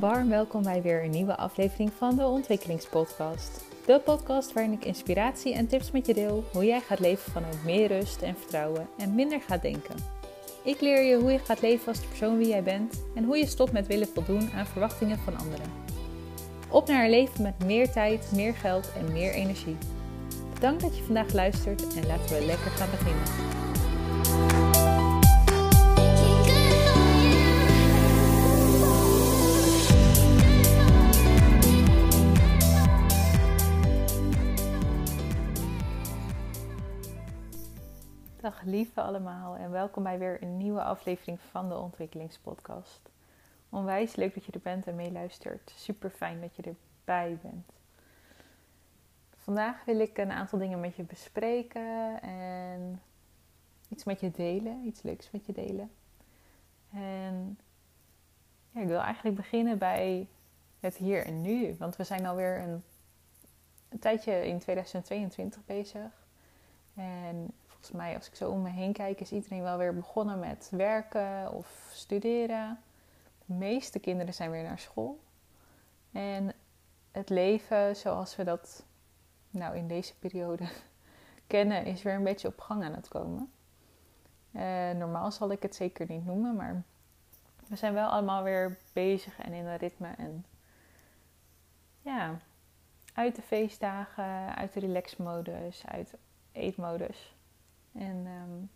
Warm welkom bij weer een nieuwe aflevering van de Ontwikkelingspodcast. De podcast waarin ik inspiratie en tips met je deel hoe jij gaat leven vanuit meer rust en vertrouwen en minder gaat denken. Ik leer je hoe je gaat leven als de persoon wie jij bent en hoe je stopt met willen voldoen aan verwachtingen van anderen. Op naar een leven met meer tijd, meer geld en meer energie. Bedankt dat je vandaag luistert en laten we lekker gaan beginnen. Lieve allemaal en welkom bij weer een nieuwe aflevering van de Ontwikkelingspodcast. Onwijs leuk dat je er bent en meeluistert. Super fijn dat je erbij bent. Vandaag wil ik een aantal dingen met je bespreken en iets met je delen, iets leuks met je delen. En ja, ik wil eigenlijk beginnen bij het hier en nu, want we zijn alweer een, een tijdje in 2022 bezig. En volgens mij, als ik zo om me heen kijk, is iedereen wel weer begonnen met werken of studeren. De meeste kinderen zijn weer naar school. En het leven zoals we dat nou in deze periode kennen, is weer een beetje op gang aan het komen. Uh, normaal zal ik het zeker niet noemen, maar we zijn wel allemaal weer bezig en in een ritme. En ja, uit de feestdagen, uit de relaxmodus, uit eetmodus. En um,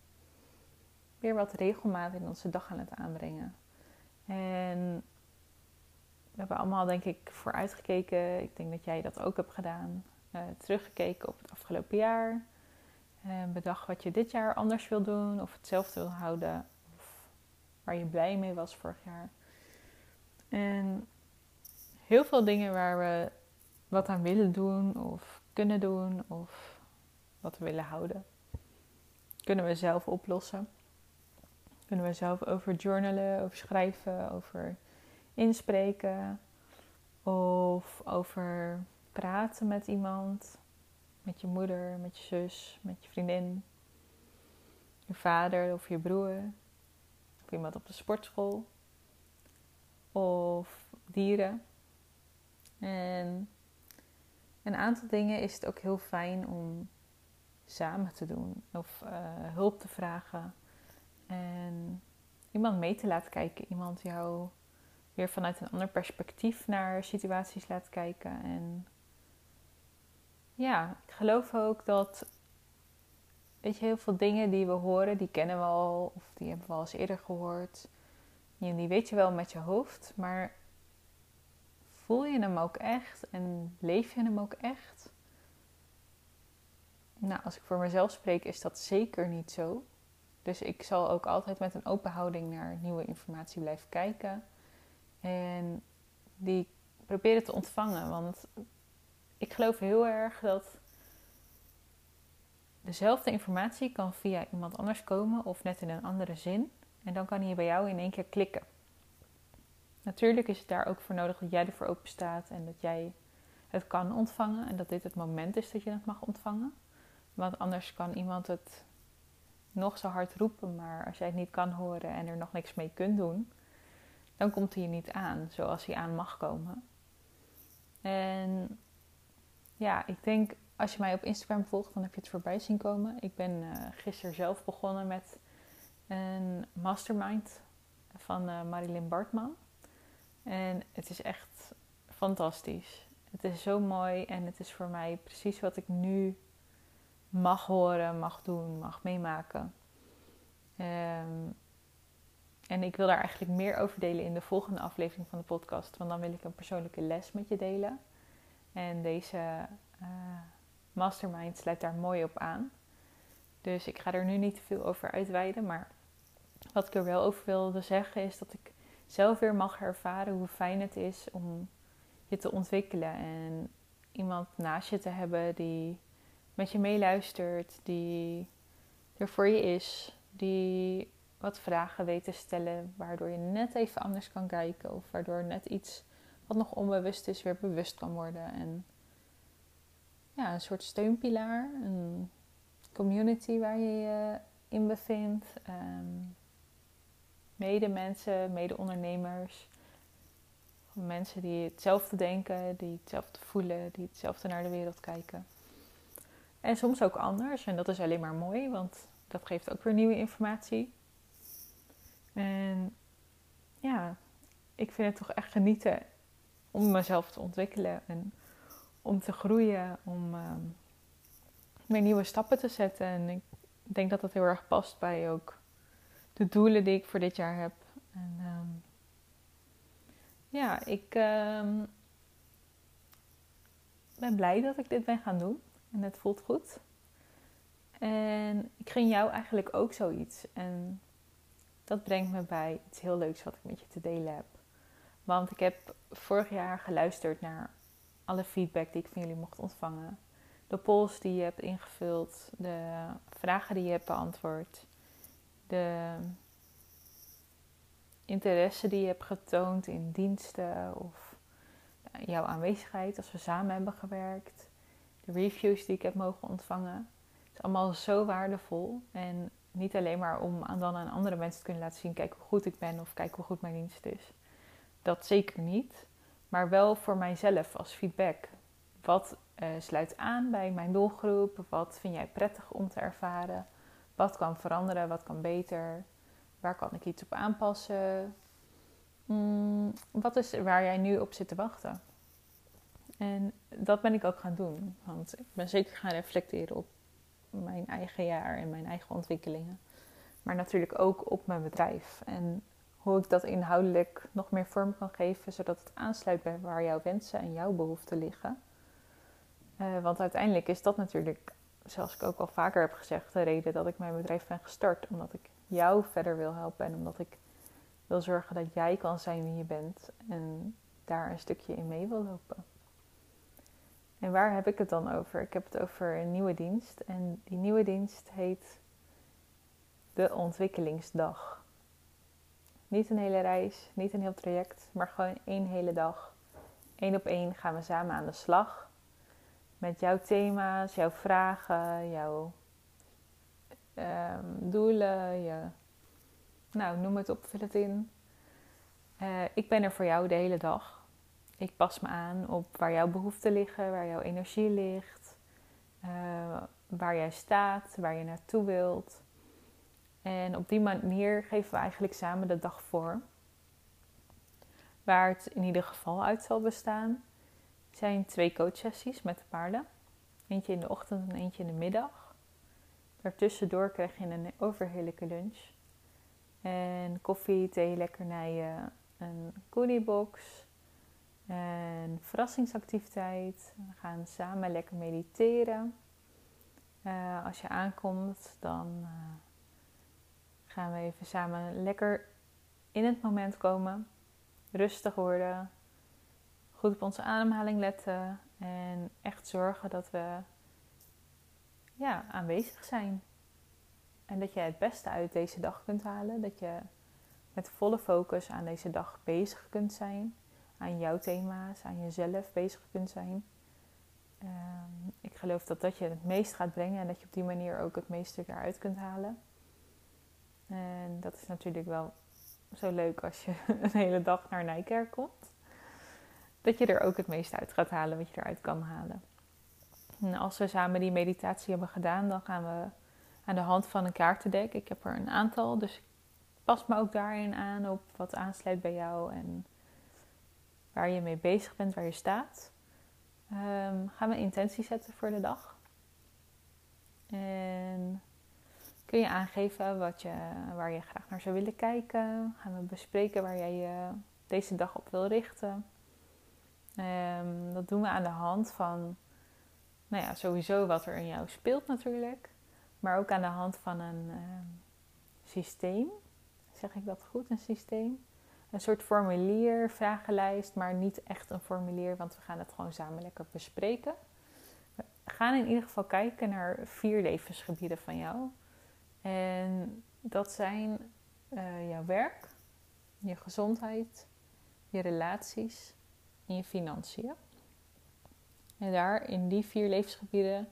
weer wat regelmaat in onze dag aan het aanbrengen. En we hebben allemaal, denk ik, vooruitgekeken. Ik denk dat jij dat ook hebt gedaan. Uh, teruggekeken op het afgelopen jaar. En bedacht wat je dit jaar anders wil doen. Of hetzelfde wil houden. Of waar je blij mee was vorig jaar. En heel veel dingen waar we wat aan willen doen. Of kunnen doen. Of wat we willen houden kunnen we zelf oplossen. Kunnen we zelf over journalen, over schrijven, over inspreken of over praten met iemand. Met je moeder, met je zus, met je vriendin, je vader of je broer. Of iemand op de sportschool. Of dieren. En een aantal dingen is het ook heel fijn om samen te doen of uh, hulp te vragen en iemand mee te laten kijken, iemand jou weer vanuit een ander perspectief naar situaties laat kijken. En ja, ik geloof ook dat, weet je, heel veel dingen die we horen, die kennen we al of die hebben we al eens eerder gehoord. En die weet je wel met je hoofd, maar voel je hem ook echt en leef je hem ook echt? Nou, als ik voor mezelf spreek, is dat zeker niet zo. Dus ik zal ook altijd met een open houding naar nieuwe informatie blijven kijken. En die proberen te ontvangen. Want ik geloof heel erg dat dezelfde informatie kan via iemand anders komen of net in een andere zin. En dan kan hij bij jou in één keer klikken. Natuurlijk is het daar ook voor nodig dat jij ervoor open staat en dat jij het kan ontvangen en dat dit het moment is dat je het mag ontvangen. Want anders kan iemand het nog zo hard roepen, maar als jij het niet kan horen en er nog niks mee kunt doen, dan komt hij niet aan zoals hij aan mag komen. En ja, ik denk als je mij op Instagram volgt, dan heb je het voorbij zien komen. Ik ben uh, gisteren zelf begonnen met een mastermind van uh, Marilyn Bartman. En het is echt fantastisch. Het is zo mooi en het is voor mij precies wat ik nu mag horen, mag doen, mag meemaken. Ehm, en ik wil daar eigenlijk meer over delen in de volgende aflevering van de podcast. Want dan wil ik een persoonlijke les met je delen. En deze uh, mastermind sluit daar mooi op aan. Dus ik ga er nu niet te veel over uitweiden. Maar wat ik er wel over wilde zeggen is dat ik zelf weer mag ervaren hoe fijn het is om je te ontwikkelen. En iemand naast je te hebben die met je meeluistert, die er voor je is, die wat vragen weet te stellen, waardoor je net even anders kan kijken of waardoor net iets wat nog onbewust is weer bewust kan worden. En ja, een soort steunpilaar, een community waar je je in bevindt, um, mede mensen, mede ondernemers, Mensen die hetzelfde denken, die hetzelfde voelen, die hetzelfde naar de wereld kijken. En soms ook anders. En dat is alleen maar mooi, want dat geeft ook weer nieuwe informatie. En ja, ik vind het toch echt genieten om mezelf te ontwikkelen en om te groeien, om uh, weer nieuwe stappen te zetten. En ik denk dat dat heel erg past bij ook de doelen die ik voor dit jaar heb. En um, ja, ik um, ben blij dat ik dit ben gaan doen. En het voelt goed. En ik gun jou eigenlijk ook zoiets. En dat brengt me bij iets heel leuks wat ik met je te delen heb. Want ik heb vorig jaar geluisterd naar alle feedback die ik van jullie mocht ontvangen. De polls die je hebt ingevuld, de vragen die je hebt beantwoord, de interesse die je hebt getoond in diensten of jouw aanwezigheid als we samen hebben gewerkt, de reviews die ik heb mogen ontvangen. Het is allemaal zo waardevol. En niet alleen maar om aan dan aan andere mensen te kunnen laten zien: kijk hoe goed ik ben of kijk hoe goed mijn dienst is. Dat zeker niet. Maar wel voor mijzelf als feedback. Wat uh, sluit aan bij mijn doelgroep? Wat vind jij prettig om te ervaren? Wat kan veranderen? Wat kan beter? Waar kan ik iets op aanpassen? Mm, wat is waar jij nu op zit te wachten? En dat ben ik ook gaan doen. Want ik ben zeker gaan reflecteren op mijn eigen jaar en mijn eigen ontwikkelingen. Maar natuurlijk ook op mijn bedrijf. En hoe ik dat inhoudelijk nog meer vorm kan geven, zodat het aansluit bij waar jouw wensen en jouw behoeften liggen. Uh, want uiteindelijk is dat natuurlijk, zoals ik ook al vaker heb gezegd, de reden dat ik mijn bedrijf ben gestart. Omdat ik jou verder wil helpen en omdat ik wil zorgen dat jij kan zijn wie je bent en daar een stukje in mee wil lopen. En waar heb ik het dan over? Ik heb het over een nieuwe dienst. En die nieuwe dienst heet de Ontwikkelingsdag. Niet een hele reis, niet een heel traject, maar gewoon één hele dag. Eén op één gaan we samen aan de slag. Met jouw thema's, jouw vragen, jouw um, doelen, nou noem het op, vul het in. Uh, ik ben er voor jou de hele dag. Ik pas me aan op waar jouw behoeften liggen, waar jouw energie ligt, uh, waar jij staat, waar je naartoe wilt. En op die manier geven we eigenlijk samen de dag voor. Waar het in ieder geval uit zal bestaan, zijn twee coachsessies met de paarden. Eentje in de ochtend en eentje in de middag. Daartussendoor krijg je een overheerlijke lunch. En koffie, thee, lekkernijen, een goodiebox, een verrassingsactiviteit. We gaan samen lekker mediteren. Uh, als je aankomt, dan uh, gaan we even samen lekker in het moment komen. Rustig worden. Goed op onze ademhaling letten. En echt zorgen dat we ja, aanwezig zijn. En dat je het beste uit deze dag kunt halen. Dat je met volle focus aan deze dag bezig kunt zijn aan jouw thema's, aan jezelf bezig kunt zijn. Um, ik geloof dat dat je het meest gaat brengen en dat je op die manier ook het meeste eruit kunt halen. En dat is natuurlijk wel zo leuk als je een hele dag naar Nijkerk komt. Dat je er ook het meeste uit gaat halen wat je eruit kan halen. En als we samen die meditatie hebben gedaan, dan gaan we aan de hand van een kaartendek. Ik heb er een aantal, dus pas me ook daarin aan op wat aansluit bij jou en waar je mee bezig bent, waar je staat. Um, gaan we intentie zetten voor de dag. En kun je aangeven wat je, waar je graag naar zou willen kijken. Gaan we bespreken waar jij je deze dag op wil richten. Um, dat doen we aan de hand van, nou ja, sowieso wat er in jou speelt natuurlijk. Maar ook aan de hand van een um, systeem. Zeg ik dat goed, een systeem? Een soort formulier, vragenlijst, maar niet echt een formulier, want we gaan het gewoon samen lekker bespreken. We gaan in ieder geval kijken naar vier levensgebieden van jou. En dat zijn uh, jouw werk, je gezondheid, je relaties en je financiën. En daar in die vier levensgebieden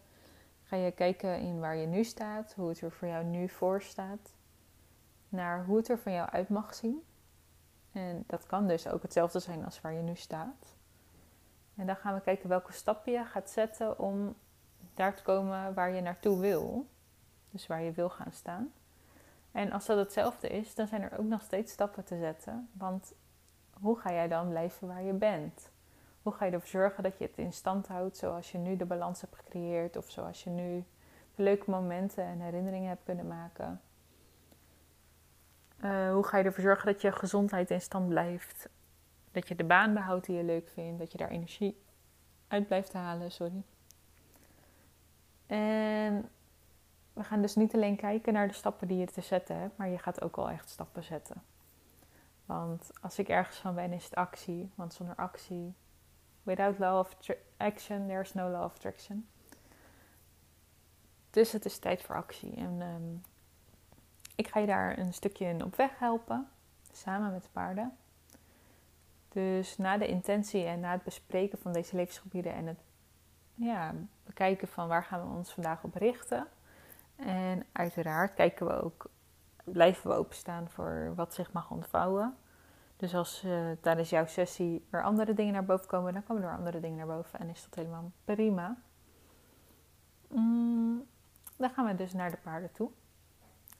ga je kijken in waar je nu staat, hoe het er voor jou nu voor staat, naar hoe het er van jou uit mag zien En dat kan dus ook hetzelfde zijn als waar je nu staat. En dan gaan we kijken welke stappen je gaat zetten om daar te komen waar je naartoe wil. Dus waar je wil gaan staan. En als dat hetzelfde is, dan zijn er ook nog steeds stappen te zetten. Want hoe ga jij dan blijven waar je bent? Hoe ga je ervoor zorgen dat je het in stand houdt zoals je nu de balans hebt gecreëerd of zoals je nu leuke momenten en herinneringen hebt kunnen maken? Uh, hoe ga je ervoor zorgen dat je gezondheid in stand blijft? Dat je de baan behoudt die je leuk vindt, dat je daar energie uit blijft halen, sorry. En we gaan dus niet alleen kijken naar de stappen die je te zetten hebt, maar je gaat ook al echt stappen zetten. Want als ik ergens van ben, is het actie. Want zonder actie, without law of action, there's no law of attraction. Dus het is tijd voor actie. En um, ik ga je daar een stukje in op weg helpen, samen met de paarden. Dus na de intentie en na het bespreken van deze levensgebieden en het ja, bekijken van waar gaan we ons vandaag op richten. En uiteraard kijken we ook, blijven we openstaan voor wat zich mag ontvouwen. Dus als uh, tijdens jouw sessie er andere dingen naar boven komen, dan komen er andere dingen naar boven en is dat helemaal prima. Mm, dan gaan we dus naar de paarden toe.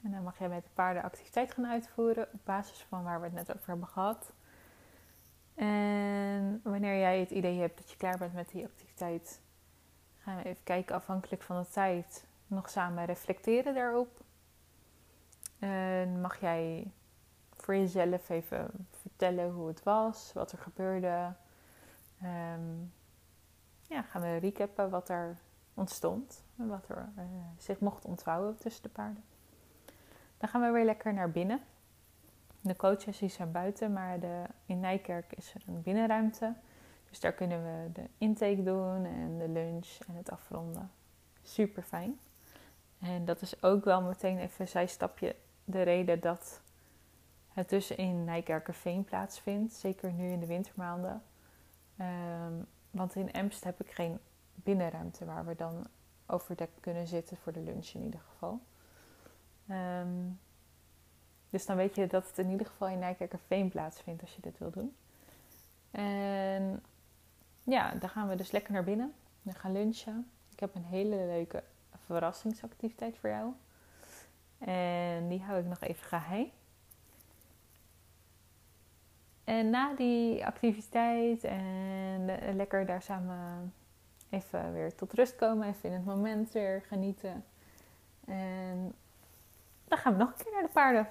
En dan mag jij met de paarden activiteit gaan uitvoeren op basis van waar we het net over hebben gehad. En wanneer jij het idee hebt dat je klaar bent met die activiteit, gaan we even kijken afhankelijk van de tijd. Nog samen reflecteren daarop. En mag jij voor jezelf even vertellen hoe het was, wat er gebeurde. Um, ja, gaan we recappen wat er ontstond en wat er uh, zich mocht ontvouwen tussen de paarden. Dan gaan we weer lekker naar binnen. De coachsessies zijn buiten, maar de, in Nijkerk is er een binnenruimte. Dus daar kunnen we de intake doen en de lunch en het afronden. Super fijn. En dat is ook wel meteen even zijstapje de reden dat het dus in Nijkerkerveen plaatsvindt. Zeker nu in de wintermaanden. Um, want in Emst heb ik geen binnenruimte waar we dan overdek kunnen zitten voor de lunch in ieder geval. Um, dus dan weet je dat het in ieder geval in Nijkerkerveen plaatsvindt als je dit wil doen. En ja, dan gaan we dus lekker naar binnen. We gaan lunchen. Ik heb een hele leuke verrassingsactiviteit voor jou. En die hou ik nog even geheim. En na die activiteit en lekker daar samen even weer tot rust komen, even in het moment weer genieten. En dan gaan we nog een keer naar de paarden.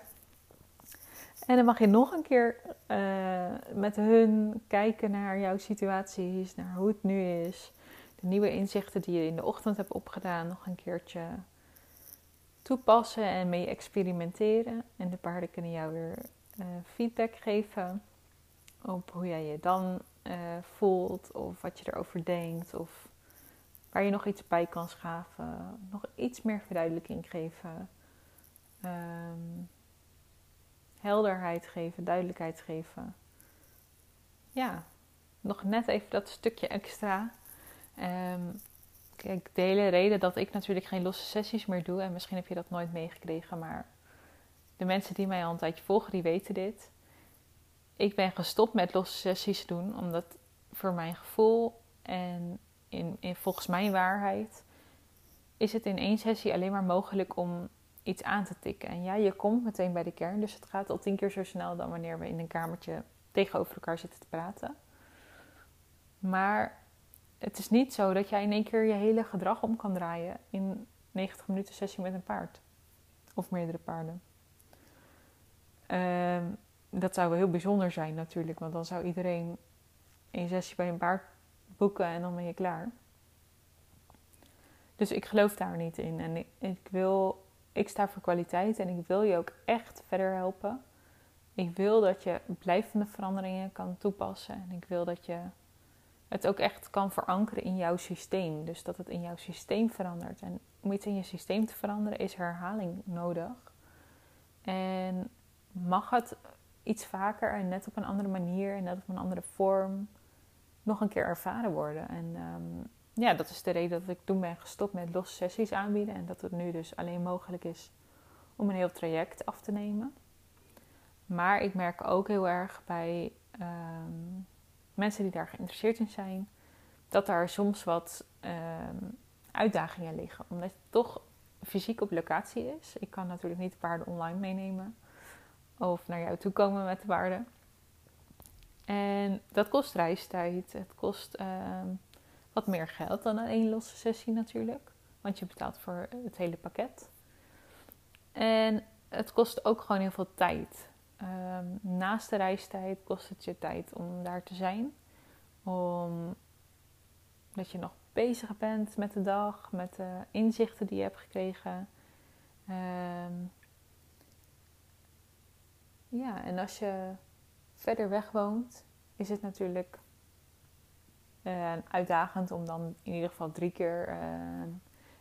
En dan mag je nog een keer uh, met hun kijken naar jouw situaties, naar hoe het nu is. De nieuwe inzichten die je in de ochtend hebt opgedaan, nog een keertje toepassen en mee experimenteren. En de paarden kunnen jou weer uh, feedback geven op hoe jij je dan uh, voelt, of wat je erover denkt, of waar je nog iets bij kan schaven, nog iets meer verduidelijking geven. Um, helderheid geven, duidelijkheid geven. Ja, nog net even dat stukje extra. Um, kijk, de reden dat ik natuurlijk geen losse sessies meer doe, en misschien heb je dat nooit meegekregen, maar de mensen die mij al een tijdje volgen, die weten dit. Ik ben gestopt met losse sessies doen, omdat voor mijn gevoel en in, in volgens mijn waarheid is het in één sessie alleen maar mogelijk om iets aan te tikken. En ja, je komt meteen bij de kern, dus het gaat al tien keer zo snel dan wanneer we in een kamertje tegenover elkaar zitten te praten. Maar het is niet zo dat jij in één keer je hele gedrag om kan draaien in 90 minuten sessie met een paard. Of meerdere paarden. Uh, dat zou wel heel bijzonder zijn natuurlijk, want dan zou iedereen een sessie bij een paard boeken en dan ben je klaar. Dus ik geloof daar niet in. En ik wil ik sta voor kwaliteit en ik wil je ook echt verder helpen. Ik wil dat je blijvende veranderingen kan toepassen en ik wil dat je het ook echt kan verankeren in jouw systeem. Dus dat het in jouw systeem verandert. En om iets in je systeem te veranderen is herhaling nodig. En mag het iets vaker en net op een andere manier en net op een andere vorm nog een keer ervaren worden. En um, ja, dat is de reden dat ik toen ben gestopt met losse sessies aanbieden. En dat het nu dus alleen mogelijk is om een heel traject af te nemen. Maar ik merk ook heel erg bij ehm, mensen die daar geïnteresseerd in zijn, dat daar soms wat ehm, uitdagingen liggen. Omdat het toch fysiek op locatie is. Ik kan natuurlijk niet de paarden online meenemen of naar jou toe komen met de paarden. En dat kost reistijd. Het kost ehm, wat meer geld dan een één losse sessie natuurlijk. Want je betaalt voor het hele pakket. En het kost ook gewoon heel veel tijd. Ehm, naast de reistijd kost het je tijd om daar te zijn. Omdat je nog bezig bent met de dag, met de inzichten die je hebt gekregen. Ehm, ja, en als je verder weg woont, is het natuurlijk uh, uitdagend om dan in ieder geval drie keer uh,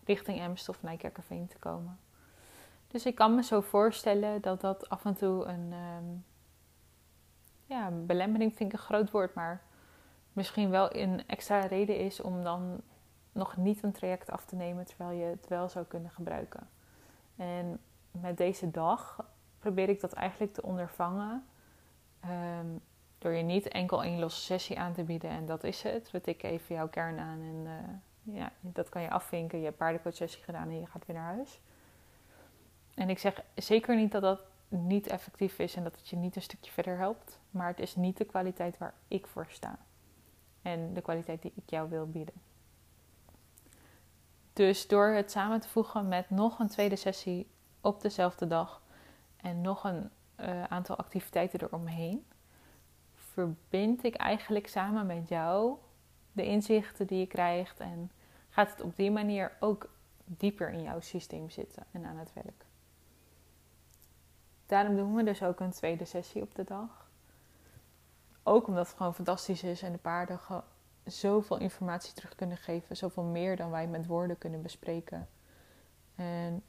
richting Emst of Nijkerkerveen te komen. Dus ik kan me zo voorstellen dat dat af en toe een um, ja, belemmering vind ik een groot woord, maar misschien wel een extra reden is om dan nog niet een traject af te nemen terwijl je het wel zou kunnen gebruiken. En met deze dag probeer ik dat eigenlijk te ondervangen. Um, door je niet enkel één losse sessie aan te bieden en dat is het. We tikken even jouw kern aan en uh, ja, dat kan je afvinken. Je hebt paardencoach sessie gedaan en je gaat weer naar huis. En ik zeg zeker niet dat dat niet effectief is en dat het je niet een stukje verder helpt. Maar het is niet de kwaliteit waar ik voor sta. En de kwaliteit die ik jou wil bieden. Dus door het samen te voegen met nog een tweede sessie op dezelfde dag en nog een uh, aantal activiteiten eromheen, verbind ik eigenlijk samen met jou de inzichten die je krijgt en gaat het op die manier ook dieper in jouw systeem zitten en aan het werk. Daarom doen we dus ook een tweede sessie op de dag. Ook omdat het gewoon fantastisch is en de paarden zoveel informatie terug kunnen geven, zoveel meer dan wij met woorden kunnen bespreken. En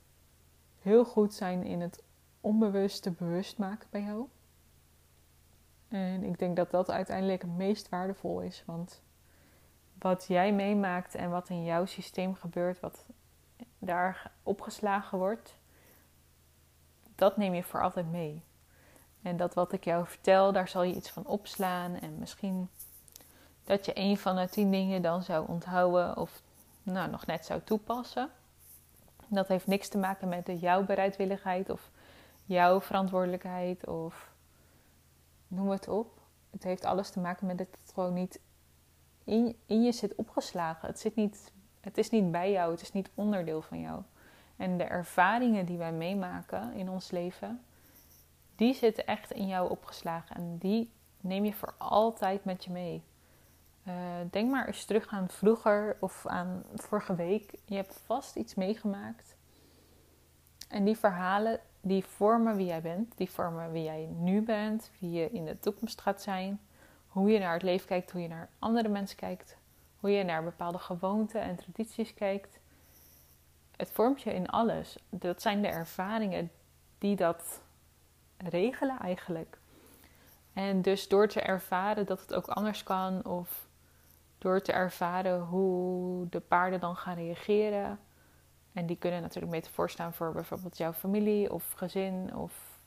heel goed zijn in het onbewuste bewust maken bij jou. En ik denk dat dat uiteindelijk het meest waardevol is. Want wat jij meemaakt en wat in jouw systeem gebeurt, wat daar opgeslagen wordt, dat neem je voor altijd mee. En dat wat ik jou vertel, daar zal je iets van opslaan. En misschien dat je een van de tien dingen dan zou onthouden of nou, nog net zou toepassen. Dat heeft niks te maken met jouw bereidwilligheid of jouw verantwoordelijkheid of noem het op. Het heeft alles te maken met dat het gewoon niet in, in je zit opgeslagen. Het, zit niet, het is niet bij jou, het is niet onderdeel van jou. En de ervaringen die wij meemaken in ons leven, die zitten echt in jou opgeslagen. En die neem je voor altijd met je mee. Uh, denk maar eens terug aan vroeger of aan vorige week. Je hebt vast iets meegemaakt. En die verhalen, die vormen wie jij bent, die vormen wie jij nu bent, wie je in de toekomst gaat zijn, hoe je naar het leven kijkt, hoe je naar andere mensen kijkt, hoe je naar bepaalde gewoonten en tradities kijkt. Het vormt je in alles. Dat zijn de ervaringen die dat regelen eigenlijk. En dus door te ervaren dat het ook anders kan, of door te ervaren hoe de paarden dan gaan reageren, en die kunnen natuurlijk metafoor staan voor bijvoorbeeld jouw familie of gezin of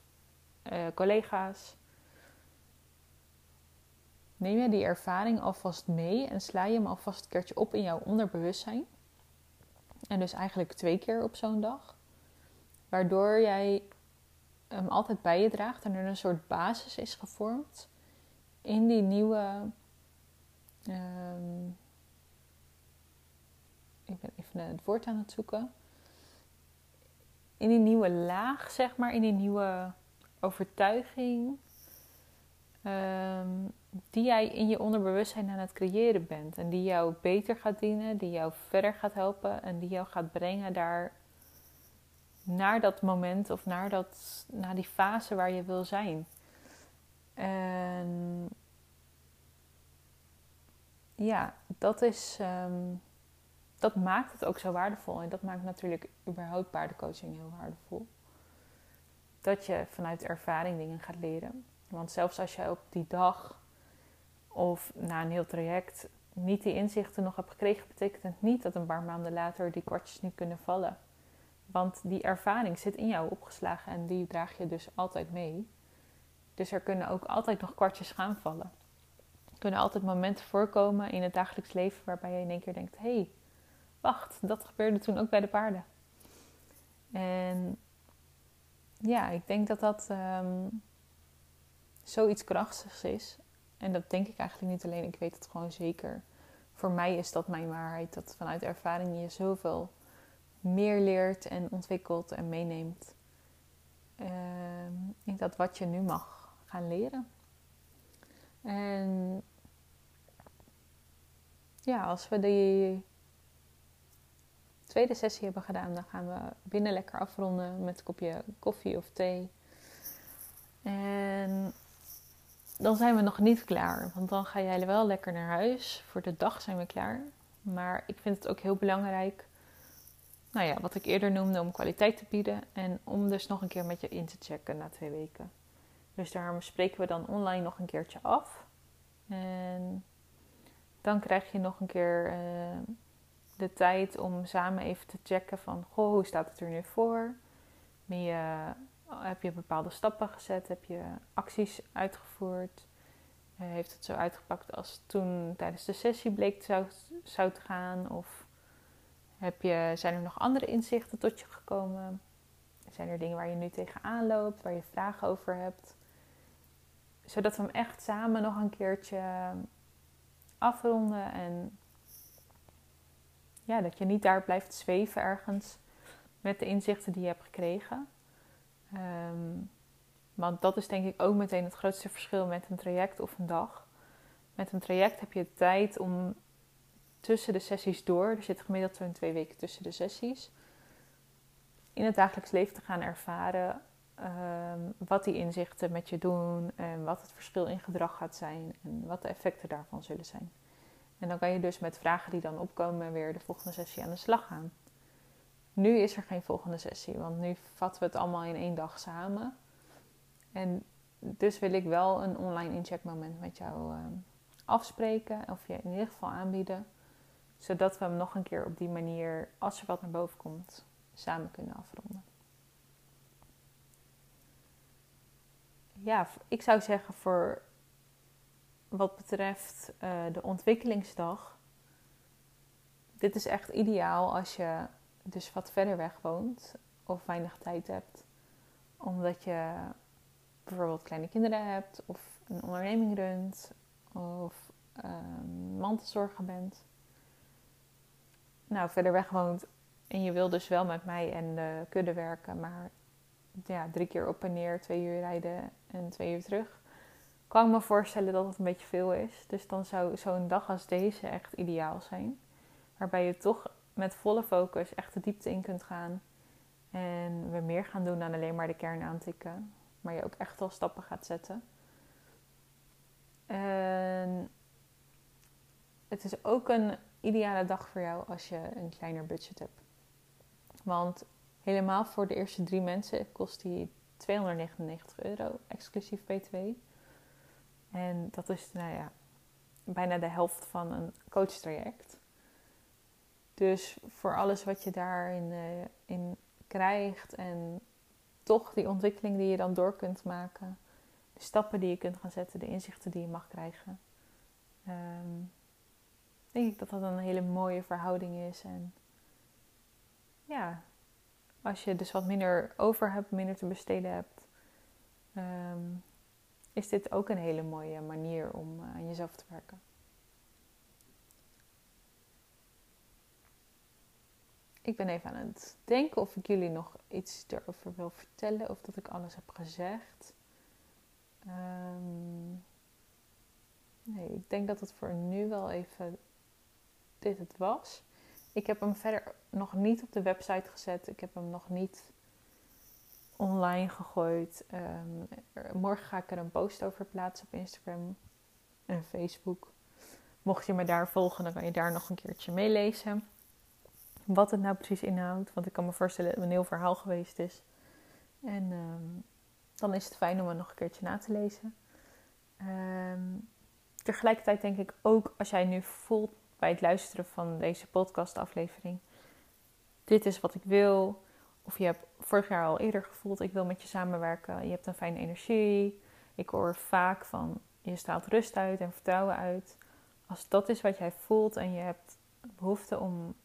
uh, collega's. Neem je die ervaring alvast mee en sla je hem alvast een keertje op in jouw onderbewustzijn. En dus eigenlijk twee keer op zo'n dag. Waardoor jij hem altijd bij je draagt en er een soort basis is gevormd in die nieuwe. Um, ik ben even het woord aan het zoeken in die nieuwe laag, zeg maar, in die nieuwe overtuiging, ehm, die jij in je onderbewustzijn aan het creëren bent. En die jou beter gaat dienen, die jou verder gaat helpen en die jou gaat brengen daar naar dat moment of naar, dat, naar die fase waar je wil zijn. En ja, dat is. Ehm, dat maakt het ook zo waardevol. En dat maakt natuurlijk überhaupt paardencoaching heel waardevol. Dat je vanuit ervaring dingen gaat leren. Want zelfs als je op die dag of na een heel traject niet die inzichten nog hebt gekregen, betekent het niet dat een paar maanden later die kwartjes niet kunnen vallen. Want die ervaring zit in jou opgeslagen en die draag je dus altijd mee. Dus er kunnen ook altijd nog kwartjes gaan vallen. Er kunnen altijd momenten voorkomen in het dagelijks leven waarbij je in één keer denkt: hé, hey, wacht, dat gebeurde toen ook bij de paarden. En ja, ik denk dat dat um, zoiets krachtigs is. En dat denk ik eigenlijk niet alleen, ik weet het gewoon zeker. Voor mij is dat mijn waarheid, dat vanuit ervaring je zoveel meer leert en ontwikkelt en meeneemt. Uh, ik dat wat je nu mag gaan leren. En ja, als we die tweede sessie hebben gedaan, dan gaan we binnen lekker afronden met een kopje koffie of thee. En dan zijn we nog niet klaar, want dan ga jij wel lekker naar huis. Voor de dag zijn we klaar. Maar ik vind het ook heel belangrijk, nou ja, wat ik eerder noemde, om kwaliteit te bieden en om dus nog een keer met je in te checken na twee weken. Dus daarom spreken we dan online nog een keertje af. En dan krijg je nog een keer uh, de tijd om samen even te checken van... Goh, hoe staat het er nu voor? Je, heb je bepaalde stappen gezet? Heb je acties uitgevoerd? Uh, heeft het zo uitgepakt als toen tijdens de sessie bleek zou, zou te gaan? Of heb je, zijn er nog andere inzichten tot je gekomen? Zijn er dingen waar je nu tegenaan loopt, waar je vragen over hebt? Zodat we hem echt samen nog een keertje afronden en ja, dat je niet daar blijft zweven ergens met de inzichten die je hebt gekregen. Um, want dat is denk ik ook meteen het grootste verschil met een traject of een dag. Met een traject heb je tijd om tussen de sessies door, er zit gemiddeld zo'n twee weken tussen de sessies, in het dagelijks leven te gaan ervaren um, wat die inzichten met je doen en wat het verschil in gedrag gaat zijn en wat de effecten daarvan zullen zijn. En dan kan je dus met vragen die dan opkomen weer de volgende sessie aan de slag gaan. Nu is er geen volgende sessie, want nu vatten we het allemaal in één dag samen. En dus wil ik wel een online incheckmoment met jou uh, afspreken, of je in ieder geval aanbieden, zodat we hem nog een keer op die manier, als er wat naar boven komt, samen kunnen afronden. Ja, ik zou zeggen voor wat betreft uh, de ontwikkelingsdag. Dit is echt ideaal als je dus wat verder weg woont of weinig tijd hebt. Omdat je bijvoorbeeld kleine kinderen hebt of een onderneming runt of um, mantelzorger bent. Nou, verder weg woont en je wil dus wel met mij en de kudde werken, maar ja, drie keer op en neer, twee uur rijden en twee uur terug kan ik me voorstellen dat het een beetje veel is. Dus dan zou zo'n dag als deze echt ideaal zijn. Waarbij je toch met volle focus echt de diepte in kunt gaan. En we meer gaan doen dan alleen maar de kern aantikken. Maar je ook echt wel stappen gaat zetten. En het is ook een ideale dag voor jou als je een kleiner budget hebt. Want helemaal voor de eerste drie mensen kost die 299 euro, exclusief BTW. En dat is nou ja, bijna de helft van een coachtraject. Dus voor alles wat je daarin uh, in krijgt en toch die ontwikkeling die je dan door kunt maken, de stappen die je kunt gaan zetten, de inzichten die je mag krijgen, um, denk ik dat dat een hele mooie verhouding is. En ja, als je dus wat minder over hebt, minder te besteden hebt, um, is dit ook een hele mooie manier om eh, aan jezelf te werken. Ik ben even aan het denken of ik jullie nog iets erover wil vertellen of dat ik alles heb gezegd. Um, nee, ik denk dat het voor nu wel even dit het was. Ik heb hem verder nog niet op de website gezet. Ik heb hem nog niet online gegooid. Ehm, morgen ga ik er een post over plaatsen op Instagram en Facebook. Mocht je me daar volgen, dan kan je daar nog een keertje meelezen. Wat het nou precies inhoudt. Want ik kan me voorstellen dat het een heel verhaal geweest is. En ehm, dan is het fijn om het nog een keertje na te lezen. Ehm, tegelijkertijd denk ik ook als jij nu voelt bij het luisteren van deze podcastaflevering. Dit is wat ik wil. Of je hebt vorig jaar al eerder gevoeld, ik wil met je samenwerken. Je hebt een fijne energie. Ik hoor vaak van je straalt rust uit en vertrouwen uit. Als dat is wat jij voelt en je hebt behoefte om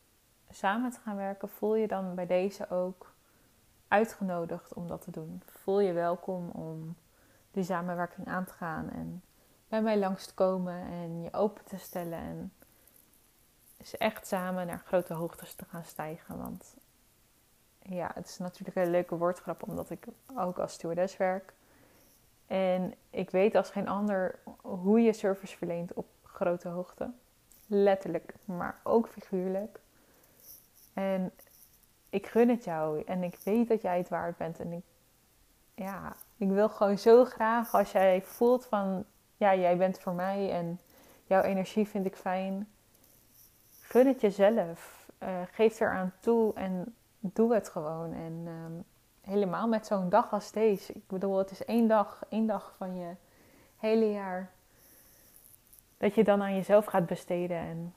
samen te gaan werken, voel je dan bij deze ook uitgenodigd om dat te doen. Voel je welkom om die samenwerking aan te gaan en bij mij langs te komen en je open te stellen en is echt samen naar grote hoogtes te gaan stijgen. Want ja, het is natuurlijk een leuke woordgrap omdat ik ook als stewardess werk. En ik weet als geen ander hoe je service verleent op grote hoogte. Letterlijk, maar ook figuurlijk. En ik gun het jou en ik weet dat jij het waard bent. En ik, ja, ik wil gewoon zo graag als jij voelt van, ja, jij bent voor mij en jouw energie vind ik fijn. Gun het jezelf. Uh, geef eraan toe en doe het gewoon. En ehm, helemaal met zo'n dag als deze. Ik bedoel, het is één dag, één dag van je hele jaar. Dat je dan aan jezelf gaat besteden. En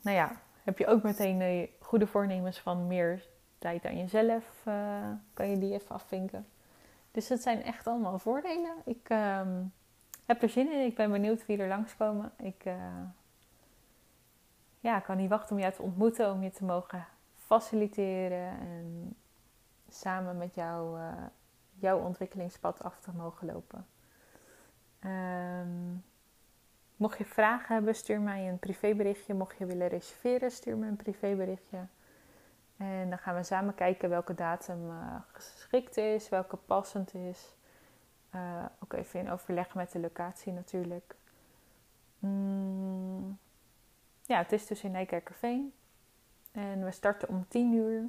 nou ja, heb je ook meteen de goede voornemens van meer tijd aan jezelf. Uh, kan je die even afvinken. Dus het zijn echt allemaal voordelen. Ik ehm, heb er zin in. Ik ben benieuwd wie er langskomen. Ik uh, ja, kan niet wachten om je te ontmoeten. Om je te mogen faciliteren. En samen met jou uh, jouw ontwikkelingspad af te mogen lopen. Um, mocht je vragen hebben, stuur mij een privéberichtje. Mocht je willen reserveren, stuur me een privéberichtje. En dan gaan we samen kijken welke datum uh, geschikt is, welke passend is. Uh, ook even in overleg met de locatie natuurlijk. Mm, ja, het is dus in Nijkerkerveen. En we starten om 10 uur.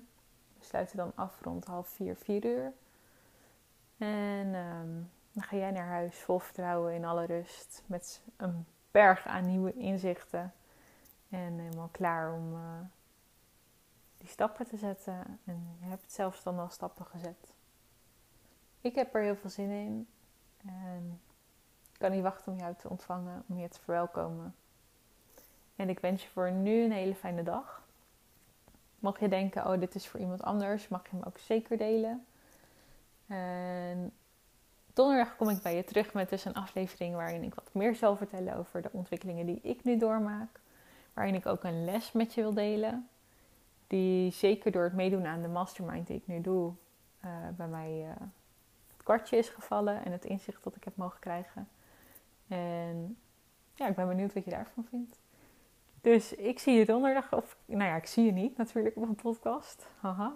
We sluiten dan af rond half 4, 4 uur. En um, dan ga jij naar huis vol vertrouwen in alle rust. Met een berg aan nieuwe inzichten. En helemaal klaar om uh, die stappen te zetten. En je hebt zelfs dan al stappen gezet. Ik heb er heel veel zin in. En ik kan niet wachten om jou te ontvangen, om je te verwelkomen. En ik wens je voor nu een hele fijne dag. Mocht je denken, oh dit is voor iemand anders, mag je hem ook zeker delen. En donderdag kom ik bij je terug met dus een aflevering waarin ik wat meer zal vertellen over de ontwikkelingen die ik nu doormaak. Waarin ik ook een les met je wil delen. Die zeker door het meedoen aan de mastermind die ik nu doe, uh, bij mij uh, het kwartje is gevallen en het inzicht dat ik heb mogen krijgen. En ja, ik ben benieuwd wat je daarvan vindt. Dus ik zie je donderdag, of nou ja, ik zie je niet natuurlijk op een podcast. Haha.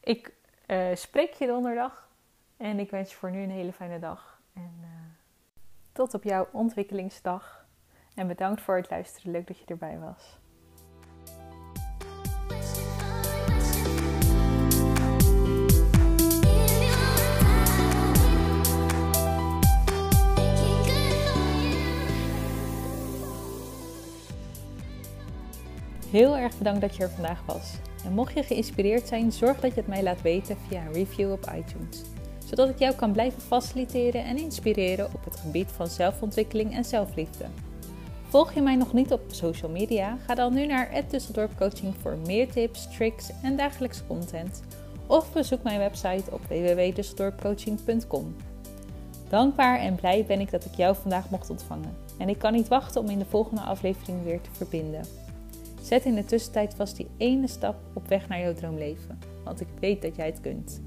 Ik uh, spreek je donderdag en ik wens je voor nu een hele fijne dag. En uh, tot op jouw ontwikkelingsdag. En bedankt voor het luisteren. Leuk dat je erbij was. Heel erg bedankt dat je er vandaag was. En mocht je geïnspireerd zijn, zorg dat je het mij laat weten via een review op iTunes. Zodat ik jou kan blijven faciliteren en inspireren op het gebied van zelfontwikkeling en zelfliefde. Volg je mij nog niet op social media? Ga dan nu naar Dusseldorp Coaching voor meer tips, tricks en dagelijkse content. Of bezoek mijn website op www.dusseldorpcoaching.com. Dankbaar en blij ben ik dat ik jou vandaag mocht ontvangen. En ik kan niet wachten om in de volgende aflevering weer te verbinden. Zet in de tussentijd vast die ene stap op weg naar jouw droomleven, want ik weet dat jij het kunt.